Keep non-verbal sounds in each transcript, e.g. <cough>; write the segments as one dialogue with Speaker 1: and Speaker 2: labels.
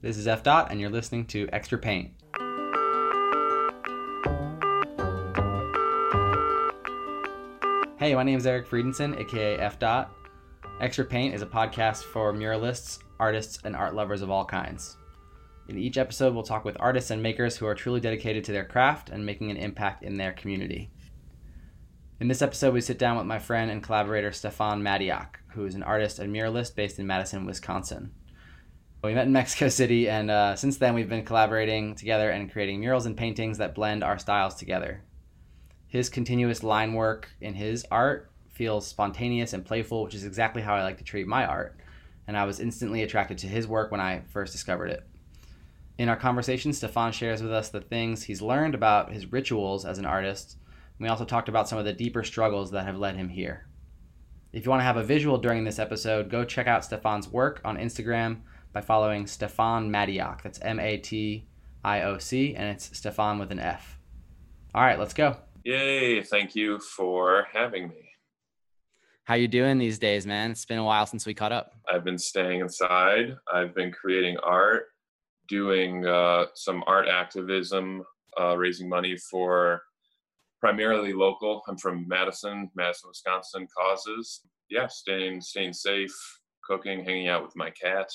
Speaker 1: This is F Dot and you're listening to Extra Paint. Hey, my name is Eric Friedenson, aka F Dot. Extra Paint is a podcast for muralists, artists, and art lovers of all kinds. In each episode, we'll talk with artists and makers who are truly dedicated to their craft and making an impact in their community. In this episode, we sit down with my friend and collaborator Stefan Madiak, who is an artist and muralist based in Madison, Wisconsin. We met in Mexico City, and uh, since then we've been collaborating together and creating murals and paintings that blend our styles together. His continuous line work in his art feels spontaneous and playful, which is exactly how I like to treat my art, and I was instantly attracted to his work when I first discovered it. In our conversation, Stefan shares with us the things he's learned about his rituals as an artist, and we also talked about some of the deeper struggles that have led him here. If you want to have a visual during this episode, go check out Stefan's work on Instagram – by following Stefan Matioc. That's M A T I O C and it's Stefan with an F. All right, let's go.
Speaker 2: Yay, thank you for having me.
Speaker 1: How you doing these days, man? It's been a while since we caught up.
Speaker 2: I've been staying inside. I've been creating art, doing uh some art activism, uh raising money for primarily local. I'm from Madison, Madison, Wisconsin causes. Yeah, staying staying safe, cooking, hanging out with my cat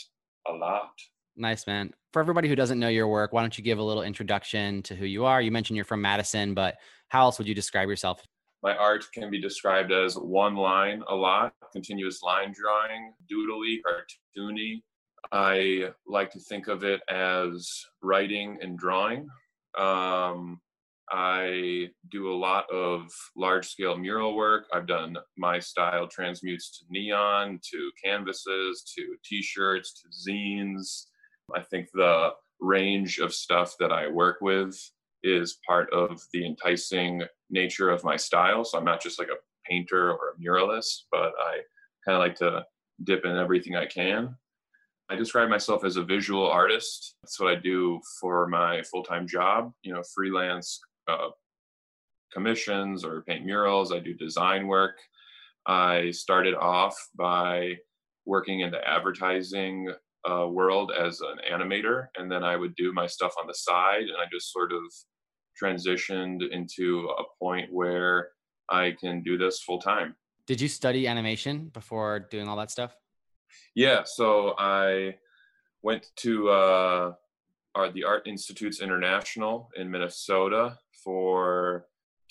Speaker 2: a lot.
Speaker 1: Nice, man. For everybody who doesn't know your work, why don't you give a little introduction to who you are? You mentioned you're from Madison, but how else would you describe yourself?
Speaker 2: My art can be described as one line a lot, continuous line drawing, doodly, cartoony. I like to think of it as writing and drawing. Um I do a lot of large scale mural work. I've done my style transmutes to neon, to canvases, to t-shirts, to zines. I think the range of stuff that I work with is part of the enticing nature of my style. So I'm not just like a painter or a muralist, but I kind of like to dip in everything I can. I describe myself as a visual artist. That's what I do for my full-time job, you know, freelance uh, commissions or paint murals. I do design work. I started off by working in the advertising uh world as an animator and then I would do my stuff on the side and I just sort of transitioned into a point where I can do this full time.
Speaker 1: Did you study animation before doing all that stuff?
Speaker 2: Yeah, so I went to uh our the Art Institutes International in Minnesota for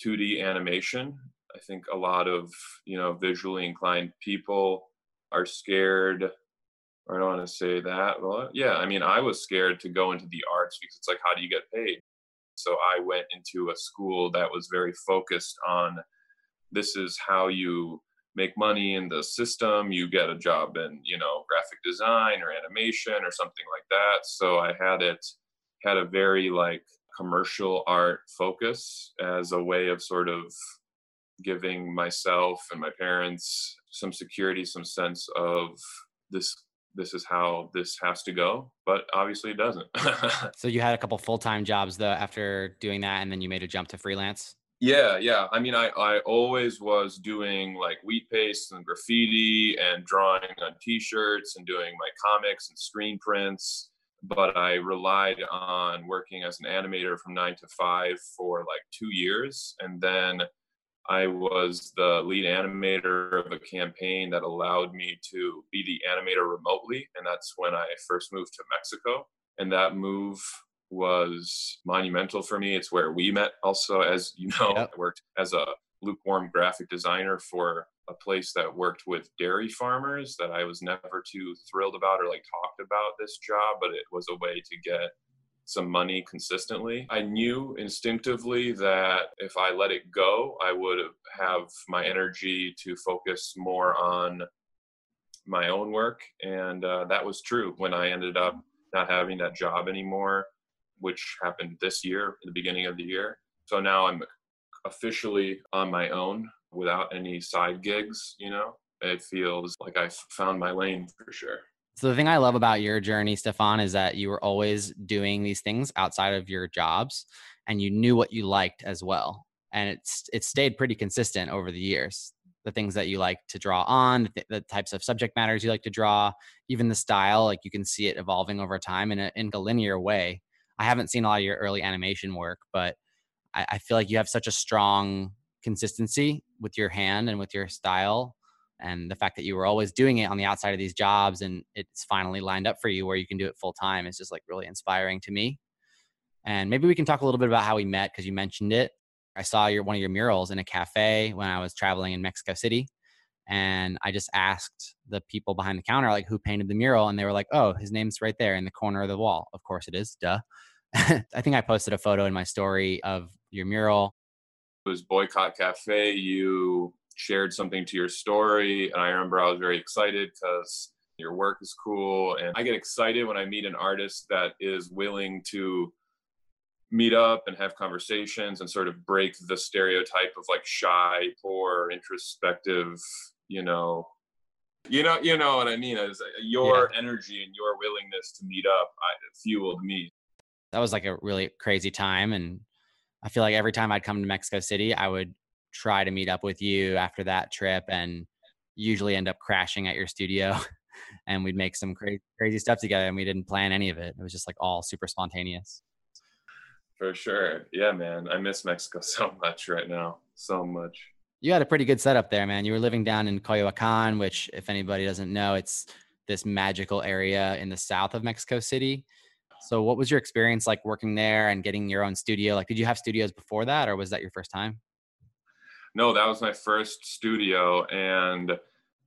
Speaker 2: 2D animation. I think a lot of, you know, visually inclined people are scared I don't want to say that. Well, yeah, I mean, I was scared to go into the arts because it's like how do you get paid? So I went into a school that was very focused on this is how you make money in the system you get a job in you know graphic design or animation or something like that so i had it had a very like commercial art focus as a way of sort of giving myself and my parents some security some sense of this this is how this has to go but obviously it doesn't. <laughs>
Speaker 1: So you had a couple full-time jobs though after doing that and then you made a jump to freelance?
Speaker 2: Yeah yeah. I mean i i always was doing like wheat paste and graffiti and drawing on t-shirts and doing my comics and screen prints but I relied on working as an animator from 9 to 5 for like 2 years and then I was the lead animator of a campaign that allowed me to be the animator remotely and that's when I first moved to Mexico and that move was monumental for me it's where we met also as you know
Speaker 1: yep.
Speaker 2: I worked as a lukewarm graphic designer for a place that worked with dairy farmers that I was never too thrilled about or like talked about this job but it was a way to get some money consistently. I knew instinctively that if I let it go, I would have my energy to focus more on my own work and uh that was true when I ended up not having that job anymore which happened this year at the beginning of the year. So now I'm officially on my own without any side gigs, you know. It feels like I found my lane for sure.
Speaker 1: So the thing I love about your journey, Stefan, is that you were always doing these things outside of your jobs and you knew what you liked as well. And it's it stayed pretty consistent over the years. The things that you like to draw on, the, the types of subject matters you like to draw, even the style, like you can see it evolving over time in a in a linear way. I haven't seen a lot of your early animation work, but I I feel like you have such a strong consistency with your hand and with your style and the fact that you were always doing it on the outside of these jobs and it's finally lined up for you where you can do it full time is just like really inspiring to me. And maybe we can talk a little bit about how we met because you mentioned it. I saw your one of your murals in a cafe when I was traveling in Mexico City and I just asked the people behind the counter like who painted the mural and they were like, "Oh, his name's right there in the corner of the wall." Of course it is. Duh. <laughs> I think I posted a photo in my story of your mural
Speaker 2: was boycott cafe you shared something to your story and i remember i was very excited cuz your work is cool and i get excited when i meet an artist that is willing to meet up and have conversations and sort of break the stereotype of like shy poor introspective you know. You know you know what i mean? Is your yeah. energy and your willingness to meet up I, fueled me.
Speaker 1: That was like a really crazy time and I feel like every time I'd come to Mexico City, I would try to meet up with you after that trip and usually end up crashing at your studio <laughs> and we'd make some crazy crazy stuff together and we didn't plan any of it. It was just like all super spontaneous.
Speaker 2: For sure. Yeah, man. I miss Mexico <laughs> so much right now. So much.
Speaker 1: You had a pretty good setup there, man. You were living down in Coyoacan, which if anybody doesn't know, it's this magical area in the south of Mexico City. So what was your experience like working there and getting your own studio? Like did you have studios before that or was that your first time?
Speaker 2: No, that was my first studio and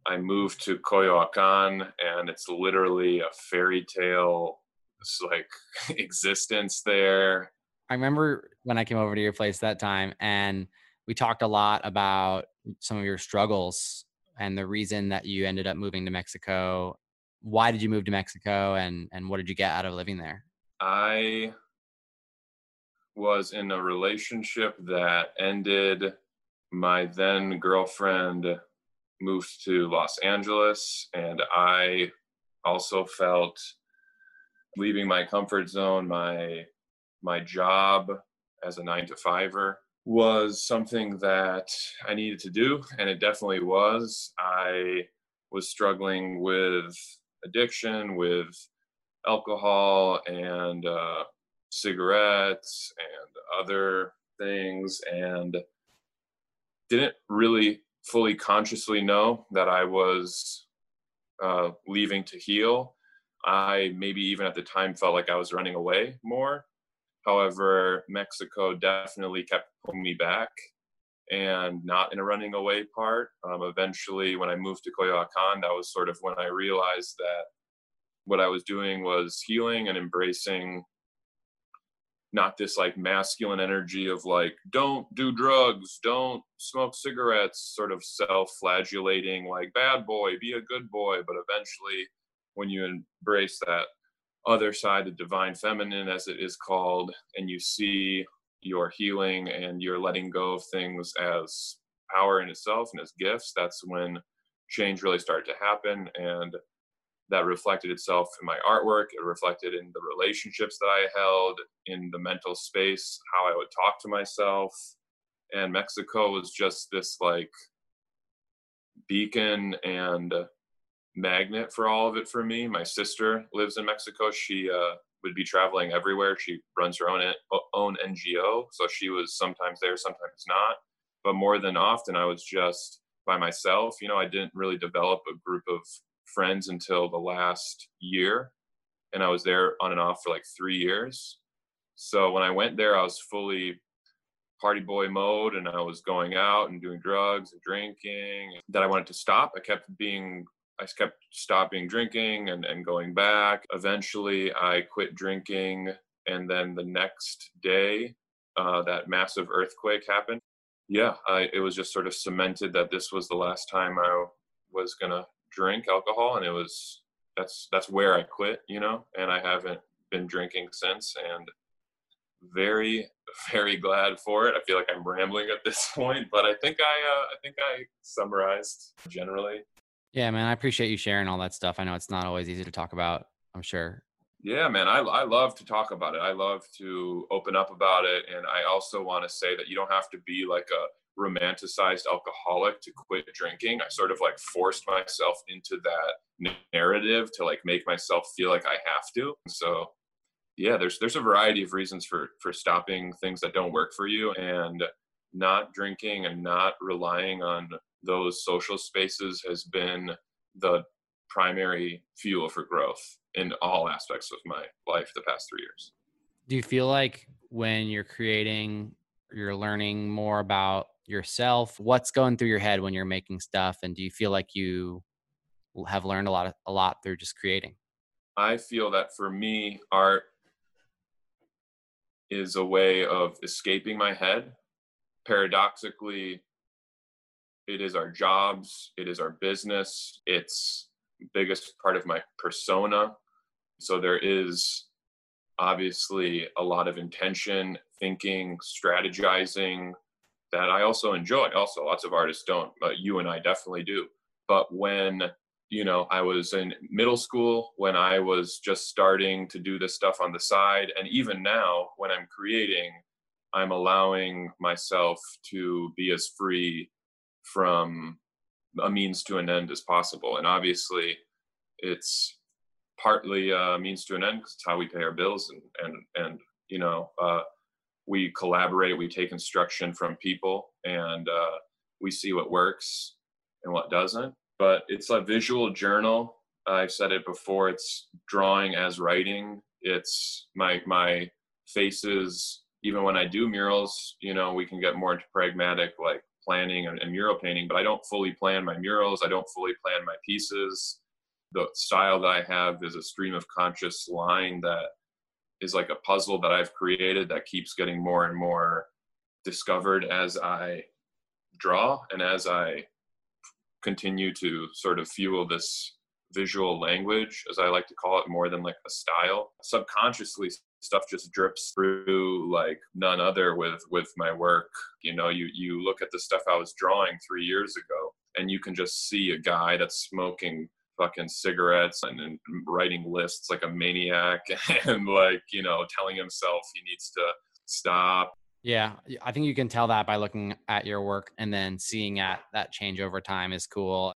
Speaker 2: I moved to Coyoacan and it's literally a fairy tale it's like <laughs> existence there.
Speaker 1: I remember when I came over to your place that time and we talked a lot about some of your struggles and the reason that you ended up moving to Mexico why did you move to Mexico and and what did you get out of living there?
Speaker 2: I was in a relationship that ended my then girlfriend moved to Los Angeles and I also felt leaving my comfort zone my my job as a 9 to 5er was something that I needed to do and it definitely was I was struggling with addiction with alcohol and uh cigarettes and other things and didn't really fully consciously know that I was uh leaving to heal. I maybe even at the time felt like I was running away more. However, Mexico definitely kept pulling me back and not in a running away part. Um, eventually, when I moved to Koyoakan, that was sort of when I realized that what I was doing was healing and embracing not this like masculine energy of like don't do drugs don't smoke cigarettes sort of self flagellating like bad boy be a good boy but eventually when you embrace that other side the divine feminine as it is called and you see your healing and you're letting go of things as power in itself and as gifts that's when change really started to happen and that reflected itself in my artwork. It reflected in the relationships that i held in the mental space how i would talk to myself. And mexico was just this like beacon and magnet for all of it for me. My sister lives in mexico. She uh would be traveling everywhere. She runs her own own NGO, so she was sometimes there, sometimes not. But more than often I was just by myself. You know, I didn't really develop a group of friends until the last year and I was there on and off for like 3 years. So when I went there I was fully party boy mode and I was going out and doing drugs and drinking that I wanted to stop. I kept being I kept stopping drinking and and going back. Eventually I quit drinking and then the next day uh that massive earthquake happened. Yeah, I it was just sort of cemented that this was the last time I was going to drink alcohol and it was that's that's where I quit, you know, and I haven't been drinking since and very very glad for it. I feel like I'm rambling at this <laughs> point, but I think I uh, I think I summarized generally
Speaker 1: Yeah, man, I appreciate you sharing all that stuff. I know it's not always easy to talk about, I'm sure.
Speaker 2: Yeah, man, I I love to talk about it. I love to open up about it and I also want to say that you don't have to be like a romanticized alcoholic to quit drinking. I sort of like forced myself into that narrative to like make myself feel like I have to. So yeah, there's there's a variety of reasons for for stopping things that don't work for you and not drinking and not relying on those social spaces has been the primary fuel for growth in all aspects of my life the past 3 years.
Speaker 1: Do you feel like when you're creating you're learning more about yourself, what's going through your head when you're making stuff and do you feel like you have learned a lot of, a lot through just creating?
Speaker 2: I feel that for me art is a way of escaping my head paradoxically it is our jobs, it is our business, it's biggest part of my persona. So there is obviously a lot of intention, thinking, strategizing that I also enjoy. Also lots of artists don't, but you and I definitely do. But when you know, I was in middle school when I was just starting to do this stuff on the side and even now when I'm creating I'm allowing myself to be as free from a means to an end as possible. And obviously it's partly uh means to an end cuz it's how we pay our bills and and and you know uh we collaborate we take instruction from people and uh we see what works and what doesn't. But it's a visual journal. I've said it before it's drawing as writing. It's my my faces even when i do murals you know we can get more into pragmatic like planning and, and mural painting, but I don't fully plan my murals. I don't fully plan my pieces. The style that I have is a stream of conscious line that is like a puzzle that I've created that keeps getting more and more discovered as I draw and as I continue to sort of fuel this visual language as I like to call it more than like a style subconsciously stuff just drips through like none other with with my work. You know you you look at the stuff i was drawing 3 years ago and you can just see a guy that's smoking fucking cigarettes and, and writing lists like a maniac <laughs> and like you know telling himself he needs to stop.
Speaker 1: Yeah i think you can tell that by looking at your work and then seeing at that change over time is cool.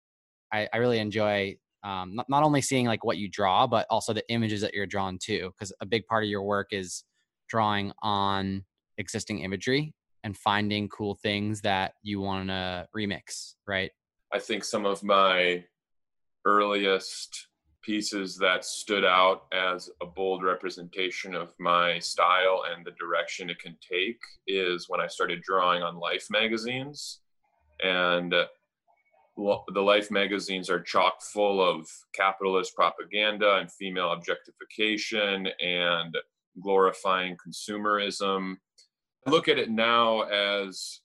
Speaker 1: I i really enjoy um, not, not only seeing like what you draw but also the images that you're drawn to cuz a big part of your work is drawing on existing imagery and finding cool things that you want to remix right?
Speaker 2: I think some of my earliest pieces that stood out as a bold representation of my style and the direction it can take is when I started drawing on Life magazines. And the Life magazines are chock full of capitalist propaganda and female objectification and glorifying consumerism. I look at it now as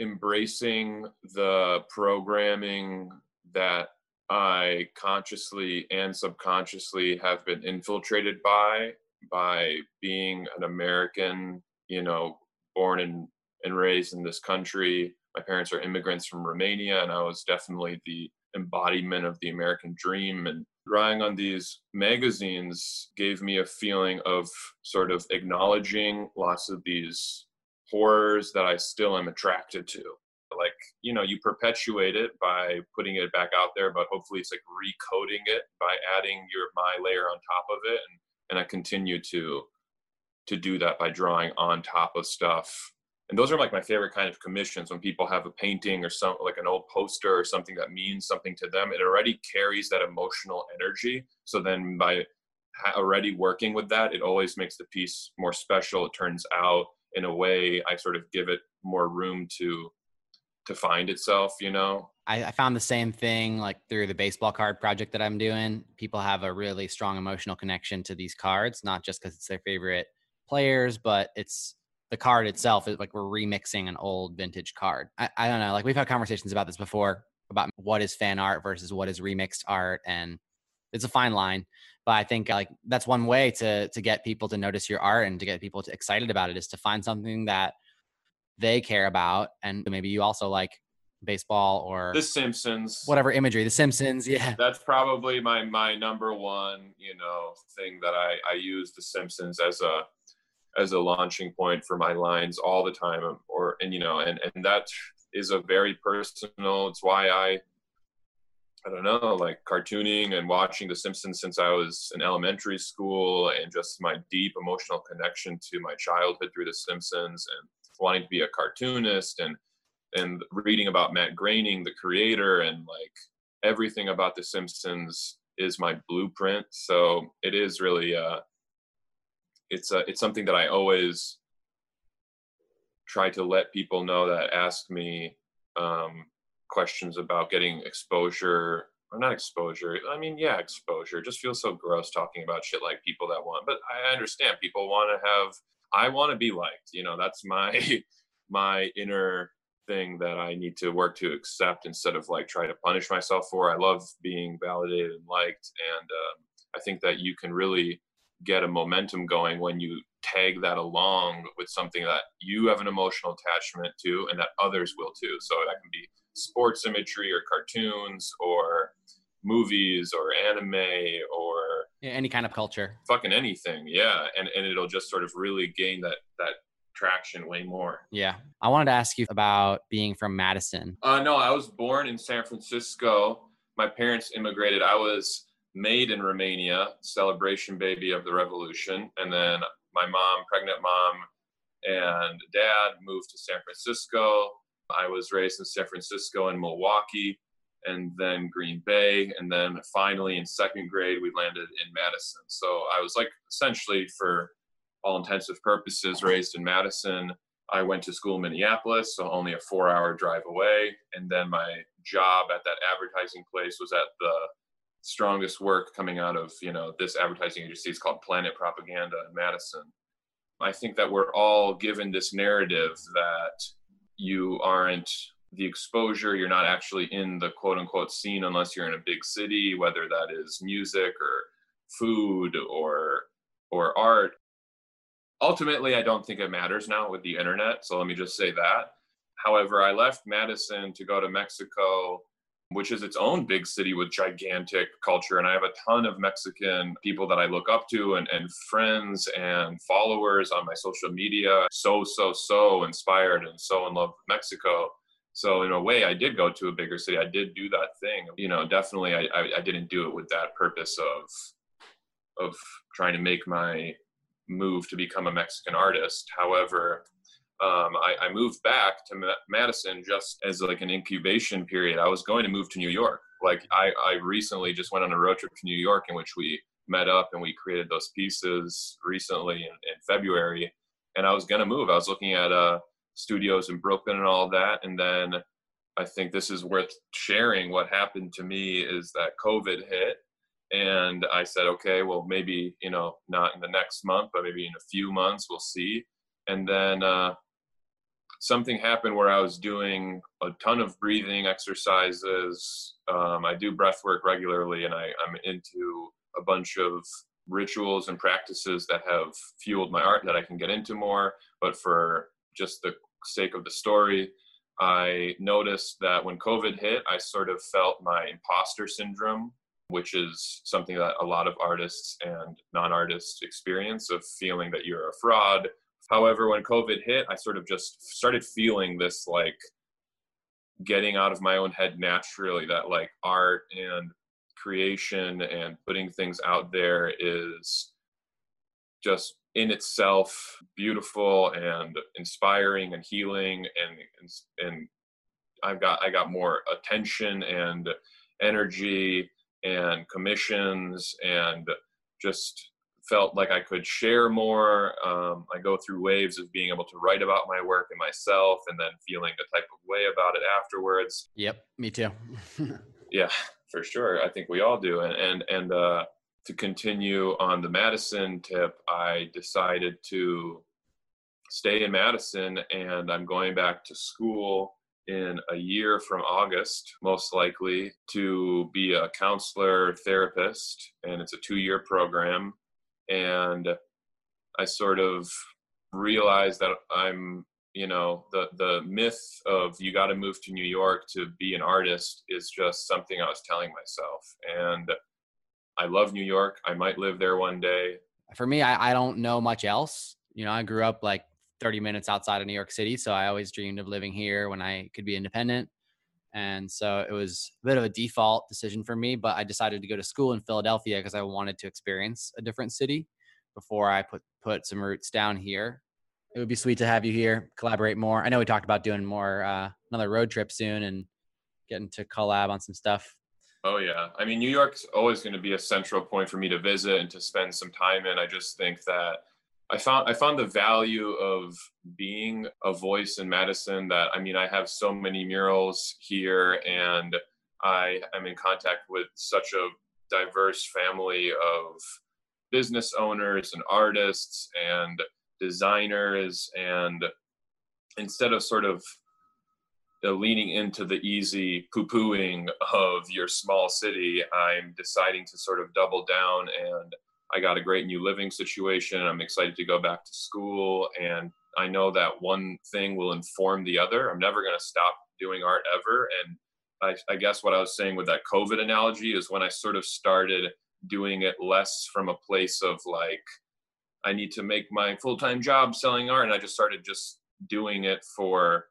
Speaker 2: embracing the programming that I consciously and subconsciously have been infiltrated by by being an American, you know, born and and raised in this country my parents are immigrants from Romania and I was definitely the embodiment of the American dream. And drawing on these magazines gave me a feeling of sort of acknowledging lots of these horrors that I still am attracted to. Like you know you perpetuate it by putting it back out there but hopefully it's like recoding it by adding your my layer on top of it. And and I continue to to do that by drawing on top of stuff and those are like my favorite kind of commissions when people have a painting or some like an old poster or something that means something to them. It already carries that emotional energy. So then by already working with that it always makes the piece more special. It turns out in a way i sort of give it more room to to find itself you know?
Speaker 1: I i found the same thing like through the baseball card project that i'm doing. People have a really strong emotional connection to these cards not just cuz it's their favorite players but it's the card itself is like we're remixing an old vintage card. I, I don't know. Like we've had conversations about this before about what is fan art versus what is remixed art and it's a fine line, but I think like that's one way to to get people to notice your art and to get people to excited about it is to find something that they care about and maybe you also like baseball or
Speaker 2: The Simpsons.
Speaker 1: Whatever imagery, The Simpsons, yeah. <laughs>
Speaker 2: That's probably my my number one, you know, thing that I I use The Simpsons as a as a launching point for my lines all the time or and you know and and that is a very personal it's why i I don't know, like cartooning and watching The Simpsons since I was in elementary school and just my deep emotional connection to my childhood through The Simpsons and wanting to be a cartoonist and and reading about Matt Groening, the creator and like everything about The Simpsons is my blueprint. So it is really uh it's a it's something that I always try to let people know that ask me um questions about getting exposure or not exposure i mean yeah exposure. It just feels so gross talking about shit like people that want but i understand. People want to have i want to be liked you know that's my <laughs> my inner thing that i need to work to accept instead of like try to punish myself for. I love being validated and liked and um i think that you can really get a momentum going when you tag that along with something that you have an emotional attachment to and that others will too so that can be sports imagery or cartoons or movies or anime or
Speaker 1: yeah, any kind of culture
Speaker 2: fucking anything yeah and and it'll just sort of really gain that that traction way more.
Speaker 1: Yeah. I wanted to ask you about being from Madison.
Speaker 2: Uh no, I was born in San Francisco. My parents immigrated. I was made in Romania, celebration baby of the revolution, and then my mom, pregnant mom and dad moved to San Francisco. I was raised in San Francisco and Milwaukee and then Green Bay and then finally in second grade we landed in Madison. So I was like essentially for all intensive purposes raised in Madison. I went to school in Minneapolis, so only a 4-hour drive away, and then my job at that advertising place was at the strongest work coming out of you know this advertising agency is called Planet Propaganda in Madison. I think that we're all given this narrative that you aren't the exposure you're not actually in the quote unquote scene unless you're in a big city whether that is music or food or or art ultimately I don't think it matters now with the internet so let me just say that however I left Madison to go to Mexico which is its own big city with gigantic culture. And I have a ton of Mexican people that I look up to and and friends and followers on my social media. So so so inspired and so in love with Mexico. So in a way I did go to a bigger city. I did do that thing. You know definitely I I, I didn't do it with that purpose of of trying to make my move to become a Mexican artist. However um I I moved back to Ma Madison just as like an incubation period. I was going to move to New York. Like I I recently just went on a road trip to New York in which we met up and we created those pieces recently in, in February and I was going to move. I was looking at uh studios in Brooklyn and all that and then I think this is worth sharing what happened to me is that COVID hit and I said okay well maybe you know not in the next month but maybe in a few months we'll see and then uh something happened where I was doing a ton of breathing exercises. Um I do breath work regularly and I I'm into a bunch of rituals and practices that have fueled my art that I can get into more, but for just the sake of the story, I noticed that when COVID hit, I sort of felt my imposter syndrome, which is something that a lot of artists and non-artists experience of feeling that you're a fraud however when covid hit i sort of just started feeling this like getting out of my own head naturally that like art and creation and putting things out there is just in itself beautiful and inspiring and healing and and, and I've got I got more attention and energy and commissions and just felt like I could share more. Um, I go through waves of being able to write about my work and myself and then feeling a type of way about it afterwards.
Speaker 1: Yep, me too. <laughs>
Speaker 2: yeah, for sure. I think we all do. And, and, and uh, to continue on the Madison tip, I decided to stay in Madison and I'm going back to school in a year from August most likely to be a counselor therapist and it's a 2 year program and i sort of realized that i'm you know the the myth of you got to move to new york to be an artist is just something i was telling myself. And i love new york. I might live there one day.
Speaker 1: For me i i don't know much else. You know i grew up like 30 minutes outside of new york city so i always dreamed of living here when i could be independent. And so it was a bit of a default decision for me, but I decided to go to school in Philadelphia because I wanted to experience a different city before I put put some roots down here. It would be sweet to have you here, collaborate more. I know we talked about doing more uh another road trip soon and getting to collab on some stuff.
Speaker 2: Oh yeah. I mean, New York's always going to be a central point for me to visit and to spend some time in. I just think that I found I found the value of being a voice in Madison that I mean I have so many murals here and I am in contact with such a diverse family of business owners and artists and designers and instead of sort of leaning into the easy poo-pooing of your small city I'm deciding to sort of double down and I got a great new living situation. I'm excited to go back to school and I know that one thing will inform the other. I'm never going to stop doing art ever and I I guess what I was saying with that COVID analogy is when I sort of started doing it less from a place of like I need to make my full-time job selling art and I just started just doing it for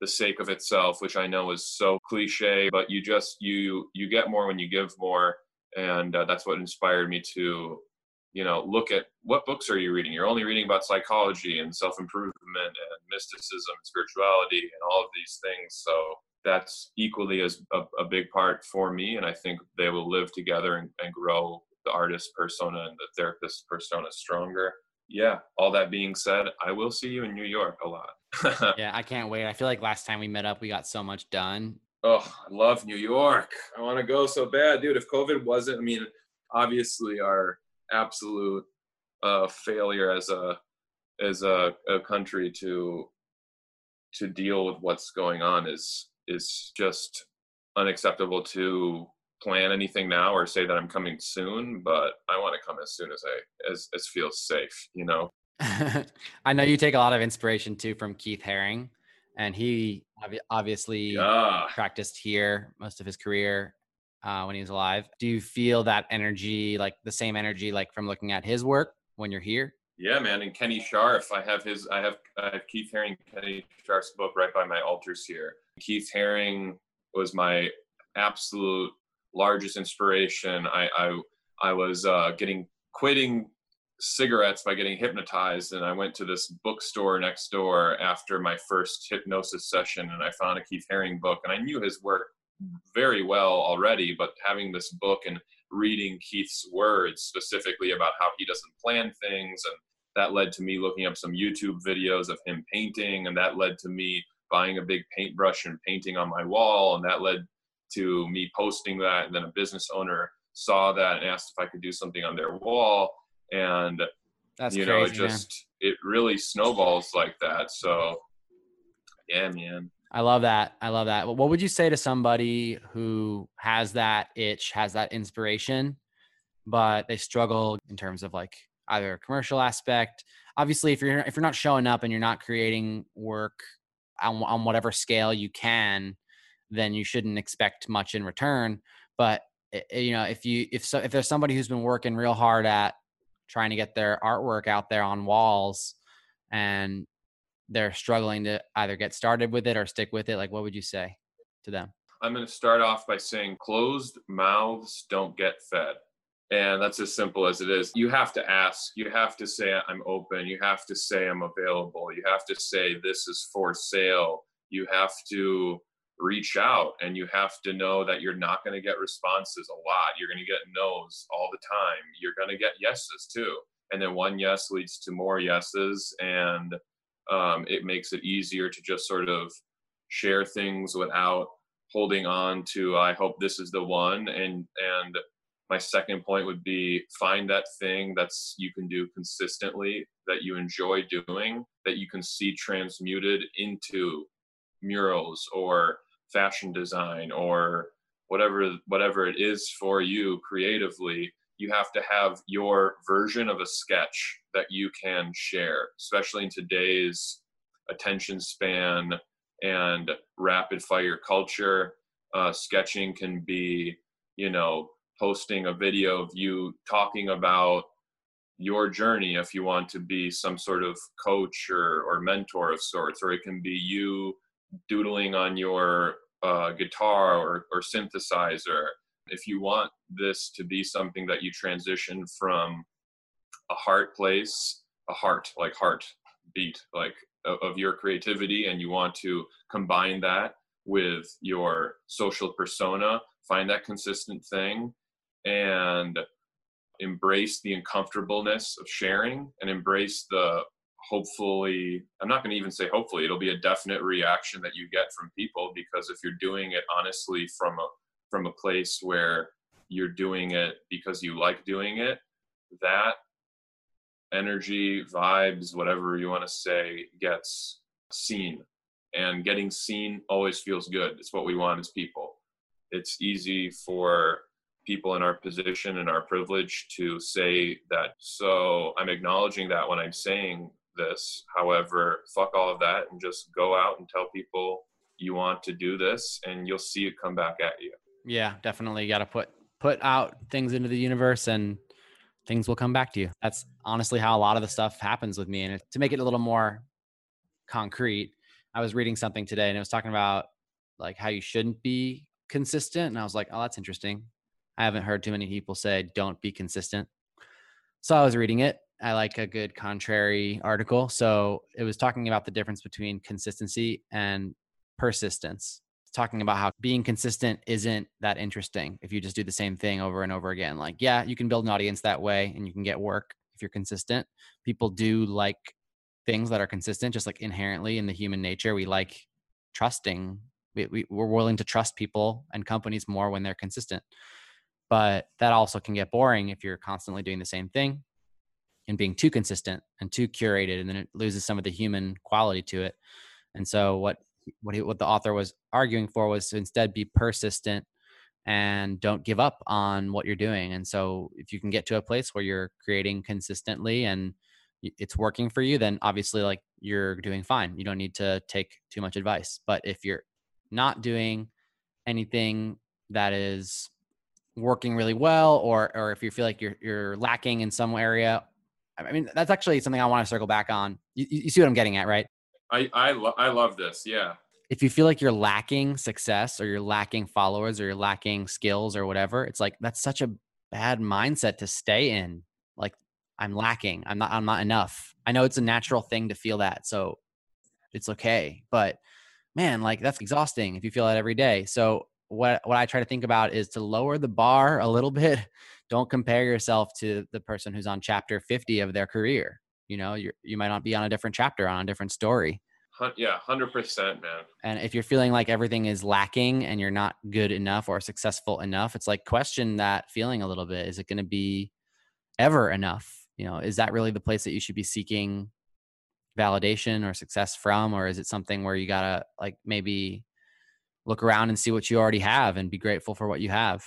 Speaker 2: the sake of itself which I know is so cliché but you just you you get more when you give more and uh, that's what inspired me to you know look at what books are you reading? You're only reading about psychology and self improvement and mysticism and spirituality and all of these things. So that's equally as a, a big part for me and i think they will live together and, and grow the artist persona and the therapist persona stronger. Yeah all that being said i will see you in new york a lot. <laughs>
Speaker 1: Yeah i can't wait. I feel like last time we met up we got so much done.
Speaker 2: Oh i love new york. I want to go so bad. Dude if covid wasn't i mean obviously our absolute uh failure as a as a a country to to deal with what's going on is is just unacceptable to plan anything now or say that I'm coming soon, but I want to come as soon as I as as feels safe, you know. <laughs>
Speaker 1: I know you take a lot of inspiration too from Keith Haring and he obviously
Speaker 2: yeah.
Speaker 1: practiced here most of his career uh, when he was alive. Do you feel that energy, like the same energy, like from looking at his work when you're here?
Speaker 2: Yeah, man. And Kenny Scharf, I have his, I have, I have Keith Haring, Kenny Scharf's book right by my altars here. Keith Haring was my absolute largest inspiration. I, I, I was uh, getting, quitting cigarettes by getting hypnotized and I went to this bookstore next door after my first hypnosis session and I found a Keith Haring book and I knew his work very well already but having this book and reading Keith's words specifically about how he doesn't plan things and that led to me looking up some YouTube videos of him painting and that led to me buying a big paintbrush and painting on my wall and that led to me posting that and then a business owner saw that and asked if I could do something on their wall and
Speaker 1: That's
Speaker 2: you know crazy, it just man. it really snowballs like that so yeah man
Speaker 1: I love that. I love that. What would you say to somebody who has that itch, has that inspiration, but they struggle in terms of like either a commercial aspect? Obviously, if you're if you're not showing up and you're not creating work on on whatever scale you can, then you shouldn't expect much in return, but you know, if you if so if there's somebody who's been working real hard at trying to get their artwork out there on walls and they're struggling to either get started with it or stick with it like what would you say to them?
Speaker 2: I'm going to start off by saying closed mouths don't get fed and that's as simple as it is. You have to ask you have to say i'm open you have to say i'm available you have to say this is for sale you have to reach out and you have to know that you're not going to get responses a lot you're going to get no's all the time you're going to get yeses too and then one yes leads to more yeses and um it makes it easier to just sort of share things without holding on to i hope this is the one. And and my second point would be find that thing that's you can do consistently that you enjoy doing that you can see transmuted into murals or fashion design or whatever whatever it is for you creatively you have to have your version of a sketch that you can share especially in today's attention span and rapid fire culture. Uh sketching can be you know posting a video of you talking about your journey if you want to be some sort of coach or or mentor of sorts or it can be you doodling on your uh guitar or or synthesizer if you want this to be something that you transition from a heart place a heart like heart beat like of your creativity and you want to combine that with your social persona find that consistent thing and embrace the uncomfortableness of sharing and embrace the hopefully I'm not going to even say hopefully it'll be a definite reaction that you get from people because if you're doing it honestly from a from a place where you're doing it because you like doing it that energy vibes whatever you want to say gets seen. And getting seen always feels good. It's what we want as people. It's easy for people in our position and our privilege to say that so i'm acknowledging that when i'm saying this. However fuck all of that and just go out and tell people you want to do this and you'll see it come back at you.
Speaker 1: Yeah, definitely got to put put out things into the universe and things will come back to you. That's honestly how a lot of the stuff happens with me and to make it a little more concrete, I was reading something today and it was talking about like how you shouldn't be consistent and I was like, "Oh, that's interesting. I haven't heard too many people say don't be consistent." So I was reading it. I like a good contrary article. So it was talking about the difference between consistency and persistence talking about how being consistent isn't that interesting if you just do the same thing over and over again. Like, yeah, you can build an audience that way and you can get work if you're consistent. People do like things that are consistent just like inherently in the human nature. We like trusting. We, we we're willing to trust people and companies more when they're consistent. But that also can get boring if you're constantly doing the same thing and being too consistent and too curated and then it loses some of the human quality to it. And so what what he what the author was arguing for was to instead be persistent and don't give up on what you're doing. And so if you can get to a place where you're creating consistently and it's working for you then obviously like you're doing fine. You don't need to take too much advice. But if you're not doing anything that is working really well or or if you feel like you're you're lacking in some area i mean that's actually something i want to circle back on. You, you see what i'm getting at right?
Speaker 2: I I lo I love this. Yeah.
Speaker 1: If you feel like you're lacking success or you're lacking followers or you're lacking skills or whatever, it's like that's such a bad mindset to stay in. Like I'm lacking. I'm not I'm not enough. I know it's a natural thing to feel that. So it's okay, but man, like that's exhausting if you feel that every day. So what what I try to think about is to lower the bar a little <laughs> bit. Don't compare yourself to the person who's on chapter 50 of their career you know you you might not be on a different chapter on a different story.
Speaker 2: Yeah 100% man.
Speaker 1: And if you're feeling like everything is lacking and you're not good enough or successful enough it's like question that feeling a little bit. Is it going to be ever enough? You know is that really the place that you should be seeking validation or success from? Or is it something where you got to like maybe look around and see what you already have and be grateful for what you have?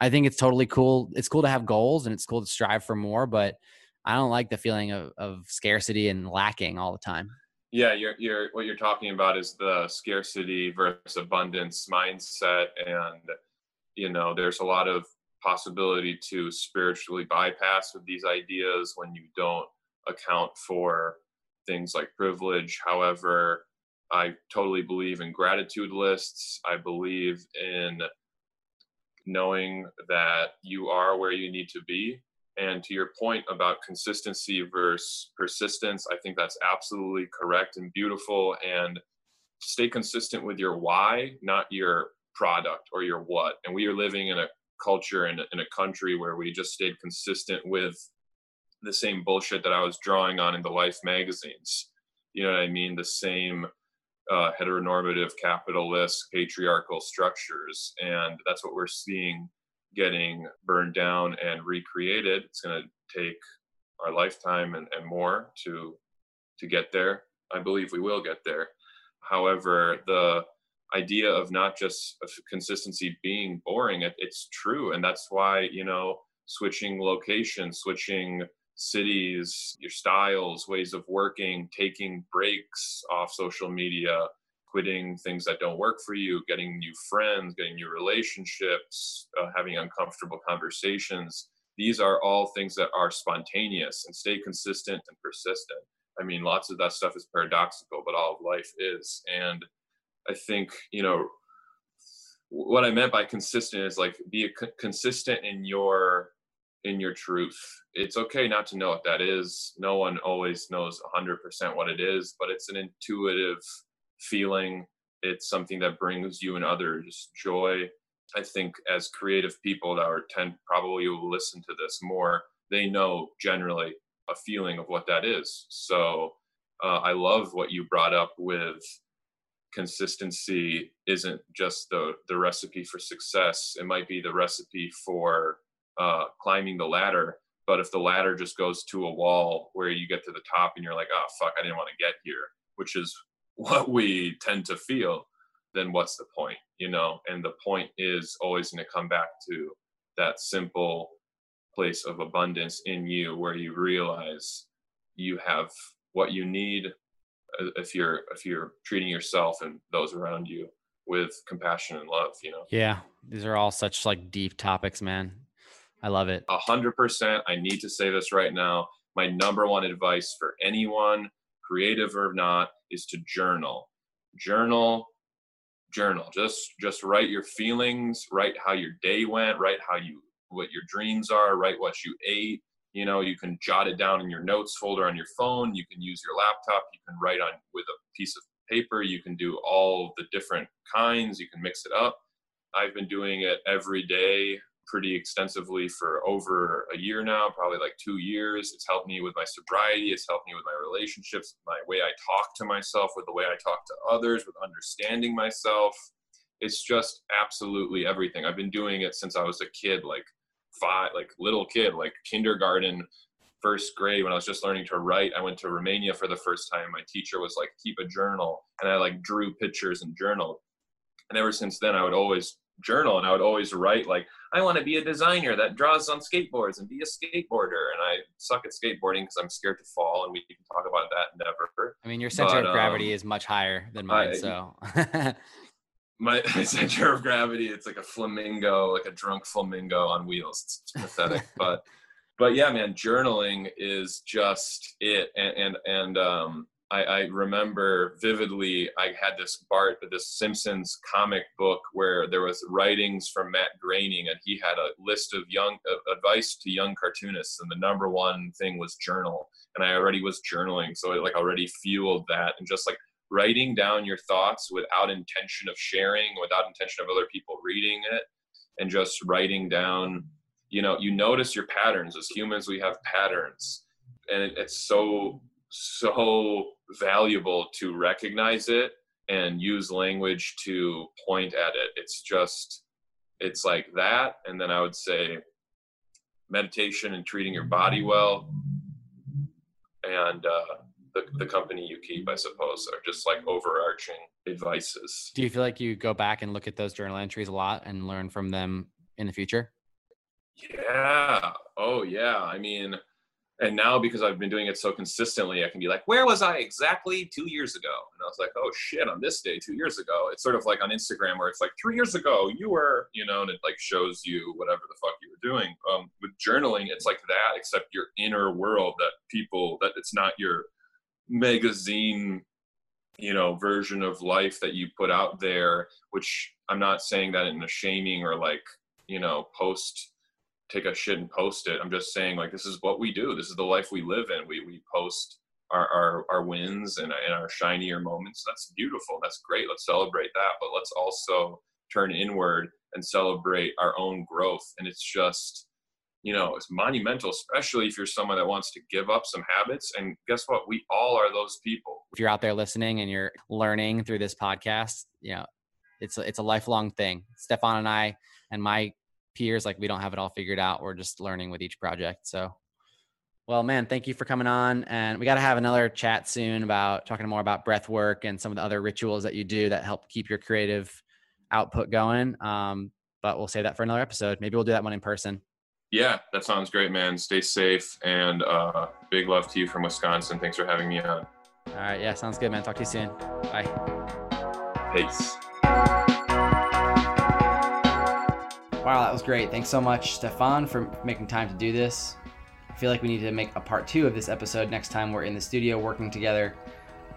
Speaker 1: I think it's totally cool. It's cool to have goals and it's cool to strive for more but I don't like the feeling of of scarcity and lacking all the time.
Speaker 2: Yeah, you're you're what you're talking about is the scarcity versus abundance mindset and you know, there's a lot of possibility to spiritually bypass with these ideas when you don't account for things like privilege. However, I totally believe in gratitude lists. I believe in knowing that you are where you need to be and to your point about consistency versus persistence i think that's absolutely correct and beautiful. And stay consistent with your why not your product or your what. And we are living in a culture and in a country where we just stayed consistent with the same bullshit that i was drawing on in the life magazines. You know what i mean? The same uh heteronormative capitalist patriarchal structures. And that's what we're seeing getting burned down and recreated. It's going to take our lifetime and and more to to get there. I believe we will get there. However the idea of not just of consistency being boring it, it's true. And that's why you know switching locations switching cities your styles ways of working taking breaks off social media quitting things that don't work for you, getting new friends, getting new relationships, uh, having uncomfortable conversations. These are all things that are spontaneous and stay consistent and persistent. I mean, lots of that stuff is paradoxical, but all of life is. And I think, you know, what I meant by consistent is like be a, consistent in your in your truth. It's okay not to know what that is. No one always knows 100% what it is, but it's an intuitive feeling it's something that brings you and others joy. I think as creative people that are tend probably will listen to this more they know generally a feeling of what that is. So uh i love what you brought up with consistency isn't just the the recipe for success. It might be the recipe for uh climbing the ladder but if the ladder just goes to a wall where you get to the top and you're like oh fuck i didn't want to get here which is what we tend to feel then what's the point you know? And the point is always going to come back to that simple place of abundance in you where you realize you have what you need if you're if you're treating yourself and those around you with compassion and love you know?
Speaker 1: Yeah these are all such like deep topics man. I love it.
Speaker 2: 100% i need to say this right now. My number one advice for anyone creative or not is to journal. Journal journal. Just just write your feelings write how your day went write how you what your dreams are write what you ate. You know you can jot it down in your notes folder on your phone. You can use your laptop. You can write on with a piece of paper. You can do all the different kinds. You can mix it up. I've been doing it every day pretty extensively for over a year now, probably like 2 years. It's helped me with my sobriety, it's helped me with my relationships, my way I talk to myself, with the way I talk to others, with understanding myself. It's just absolutely everything. I've been doing it since I was a kid, like five, like little kid, like kindergarten, first grade when I was just learning to write. I went to Romania for the first time. My teacher was like keep a journal and I like drew pictures and journal. And ever since then I would always journal and I would always write like I want to be a designer that draws on skateboards and be a skateboarder and I suck at skateboarding cuz I'm scared to fall and we can talk about that never.
Speaker 1: I mean your center but, of gravity um, is much higher than mine I, so <laughs>
Speaker 2: my <laughs> center of gravity it's like a flamingo like a drunk flamingo on wheels it's, it's pathetic but but yeah man journaling is just it and and and um I I remember vividly I had this Bart but this Simpsons comic book where there was writings from Matt Groening and he had a list of young uh, advice to young cartoonists and the number one thing was journal. And I already was journaling so it like already fueled that and just like writing down your thoughts without intention of sharing without intention of other people reading it and just writing down you know you notice your patterns. As humans we have patterns. And it, it's so so valuable to recognize it and use language to point at it. It's just it's like that and then i would say meditation and treating your body well and uh the the company you keep i suppose are just like overarching advices.
Speaker 1: Do you feel like you go back and look at those journal entries a lot and learn from them in the future?
Speaker 2: Yeah. Oh yeah. I mean and now because I've been doing it so consistently, I can be like, where was I exactly two years ago? And I was like, oh shit, on this day two years ago. It's sort of like on Instagram where it's like three years ago you were, you know, and it like shows you whatever the fuck you were doing. Um, with journaling, it's like that, except your inner world that people that it's not your magazine you know version of life that you put out there which i'm not saying that in a shaming or like you know post take a shit and post it. I'm just saying like this is what we do. This is the life we live in. We we post our our our wins and and our shinier moments. That's beautiful. That's great. Let's celebrate that. But let's also turn inward and celebrate our own growth. And it's just you know it's monumental especially if you're someone that wants to give up some habits. And guess what? We all are those people.
Speaker 1: If you're out there listening and you're learning through this podcast you know it's a, it's a lifelong thing. Stefan and I and my peers like we don't have it all figured out. We're just learning with each project. So well man thank you for coming on. And we got to have another chat soon about talking more about breath work and some of the other rituals that you do that help keep your creative output going. Um but we'll save that for another episode. Maybe we'll do that one in person.
Speaker 2: Yeah that sounds great man. Stay safe and uh big love to you from Wisconsin. Thanks for having me on.
Speaker 1: All right. Yeah sounds good man. Talk to you soon. Bye.
Speaker 2: Peace.
Speaker 1: Wow, that was great. Thanks so much, Stefan, for making time to do this. I feel like we need to make a part 2 of this episode next time we're in the studio working together.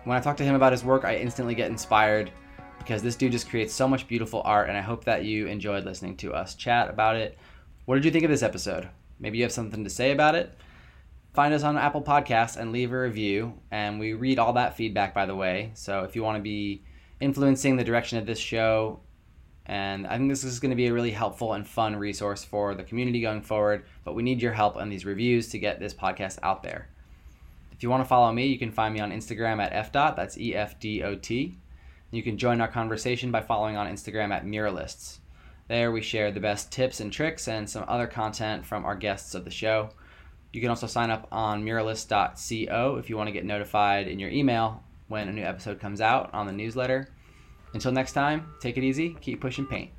Speaker 1: When I talk to him about his work, I instantly get inspired because this dude just creates so much beautiful art and I hope that you enjoyed listening to us chat about it. What did you think of this episode? Maybe you have something to say about it? Find us on Apple Podcasts and leave a review and we read all that feedback by the way. So if you want to be influencing the direction of this show And I think this is going to be a really helpful and fun resource for the community going forward, but we need your help on these reviews to get this podcast out there. If you want to follow me, you can find me on Instagram at fdot, that's E F D O T. You can join our conversation by following on Instagram at Muralists. There we share the best tips and tricks and some other content from our guests of the show. You can also sign up on muralist.co if you want to get notified in your email when a new episode comes out on the newsletter. Until next time, take it easy, keep pushing paint.